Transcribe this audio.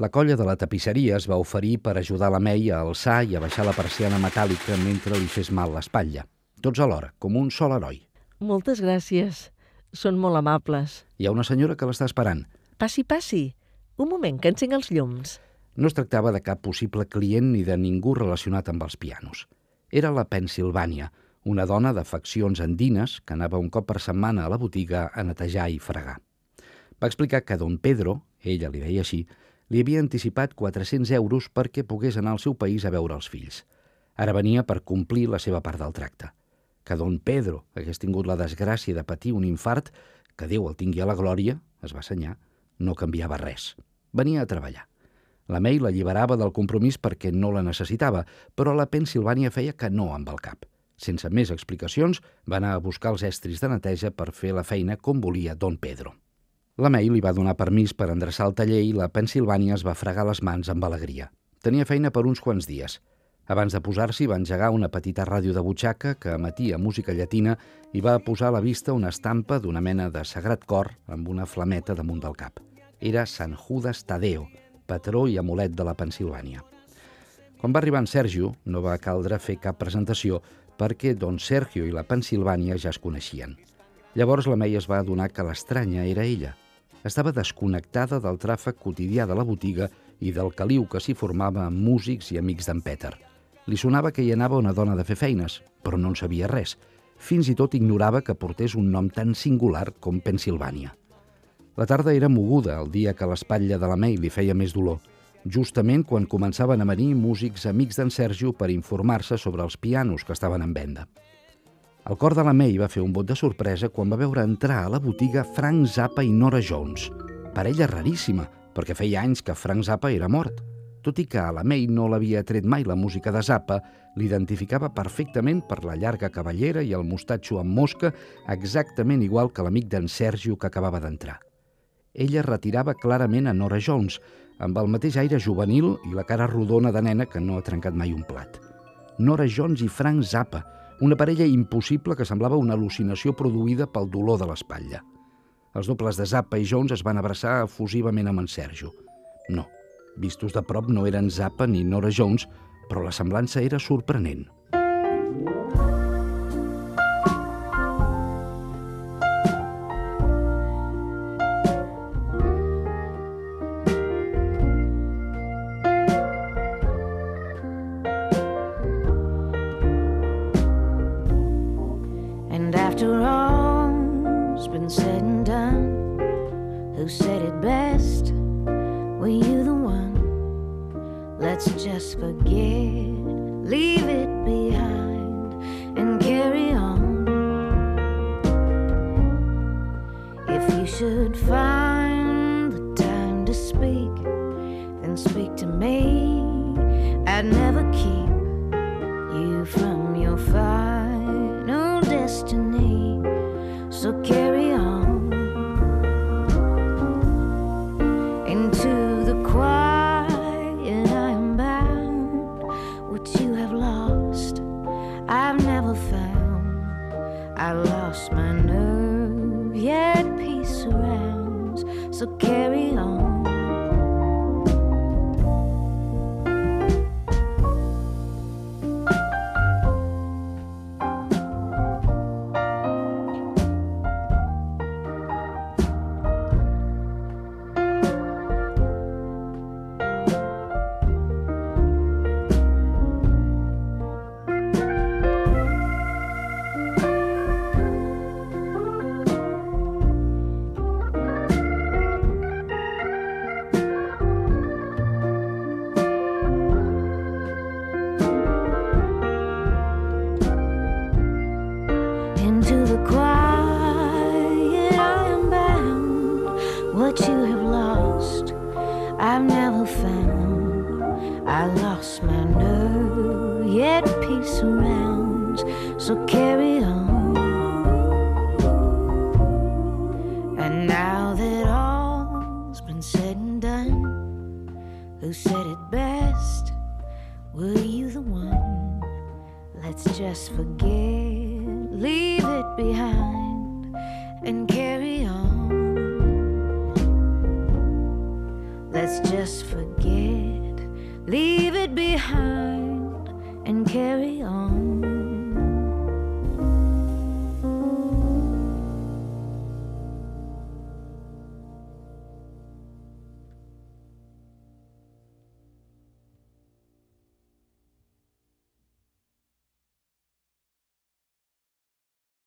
La colla de la tapisseria es va oferir per ajudar la May a alçar i a baixar la persiana metàl·lica mentre li fes mal l'espatlla. Tots alhora, com un sol heroi. Moltes gràcies. Són molt amables. Hi ha una senyora que l'està esperant. Passi, passi. Un moment, que encenc els llums. No es tractava de cap possible client ni de ningú relacionat amb els pianos. Era la Pensilvània, una dona de faccions andines que anava un cop per setmana a la botiga a netejar i fregar. Va explicar que don Pedro, ella li deia així, li havia anticipat 400 euros perquè pogués anar al seu país a veure els fills. Ara venia per complir la seva part del tracte. Que don Pedro hagués tingut la desgràcia de patir un infart, que Déu el tingui a la glòria, es va assenyar, no canviava res. Venia a treballar. La May l'alliberava del compromís perquè no la necessitava, però la Pensilvània feia que no amb el cap. Sense més explicacions, va anar a buscar els estris de neteja per fer la feina com volia don Pedro. La May li va donar permís per endreçar el taller i la Pensilvània es va fregar les mans amb alegria. Tenia feina per uns quants dies. Abans de posar-s'hi va engegar una petita ràdio de butxaca que emetia música llatina i va posar a la vista una estampa d'una mena de sagrat cor amb una flameta damunt del cap. Era Sant Judas Tadeo, patró i amulet de la Pensilvània. Quan va arribar en Sergio, no va caldre fer cap presentació perquè don Sergio i la Pensilvània ja es coneixien. Llavors la May es va adonar que l'estranya era ella – estava desconnectada del tràfic quotidià de la botiga i del caliu que s'hi formava amb músics i amics d'en Peter. Li sonava que hi anava una dona de fer feines, però no en sabia res. Fins i tot ignorava que portés un nom tan singular com Pensilvània. La tarda era moguda el dia que l'espatlla de la May li feia més dolor, justament quan començaven a venir músics amics d'en Sergio per informar-se sobre els pianos que estaven en venda. El cor de la May va fer un vot de sorpresa quan va veure entrar a la botiga Frank Zappa i Nora Jones. Parella raríssima, perquè feia anys que Frank Zappa era mort. Tot i que a la May no l'havia tret mai la música de Zappa, l'identificava perfectament per la llarga cavallera i el mostatxo amb mosca, exactament igual que l'amic d'en Sergio que acabava d'entrar. Ella retirava clarament a Nora Jones, amb el mateix aire juvenil i la cara rodona de nena que no ha trencat mai un plat. Nora Jones i Frank Zappa, una parella impossible que semblava una al·lucinació produïda pel dolor de l'espatlla. Els dobles de Zappa i Jones es van abraçar efusivament amb en Sergio. No, vistos de prop no eren Zappa ni Nora Jones, però la semblança era sorprenent. said and done. Who said it best? Were you the one? Let's just forget, leave it behind, and carry on. If you should find the time to speak, then speak to me. I'd never keep you from your final destiny. So carry. So carry on. quiet I am bound. What you have lost, I've never found. I lost my nerve, yet peace surrounds. So carry on. And now that all's been said and done, who said it best? Were you the one? Let's just forget, leave it behind and carry on. Let's just forget, leave it behind.